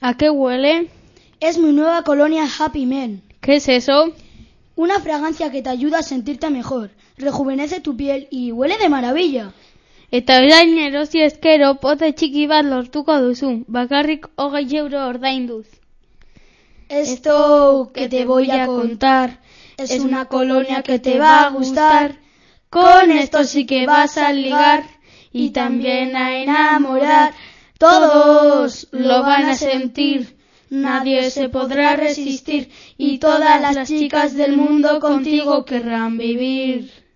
¿A qué huele? Es mi nueva colonia Happy Men. ¿Qué es eso? Una fragancia que te ayuda a sentirte mejor, rejuvenece tu piel y huele de maravilla. Eta orain erosi ezkero pote txiki bat lortuko duzu, bakarrik hogei euro ordainduz. Esto que te voy a contar es una colonia que te va a gustar. Con esto sí que vas a ligar y también a enamorar. Todos lo van a sentir, nadie se podrá resistir y todas las chicas del mundo contigo querrán vivir.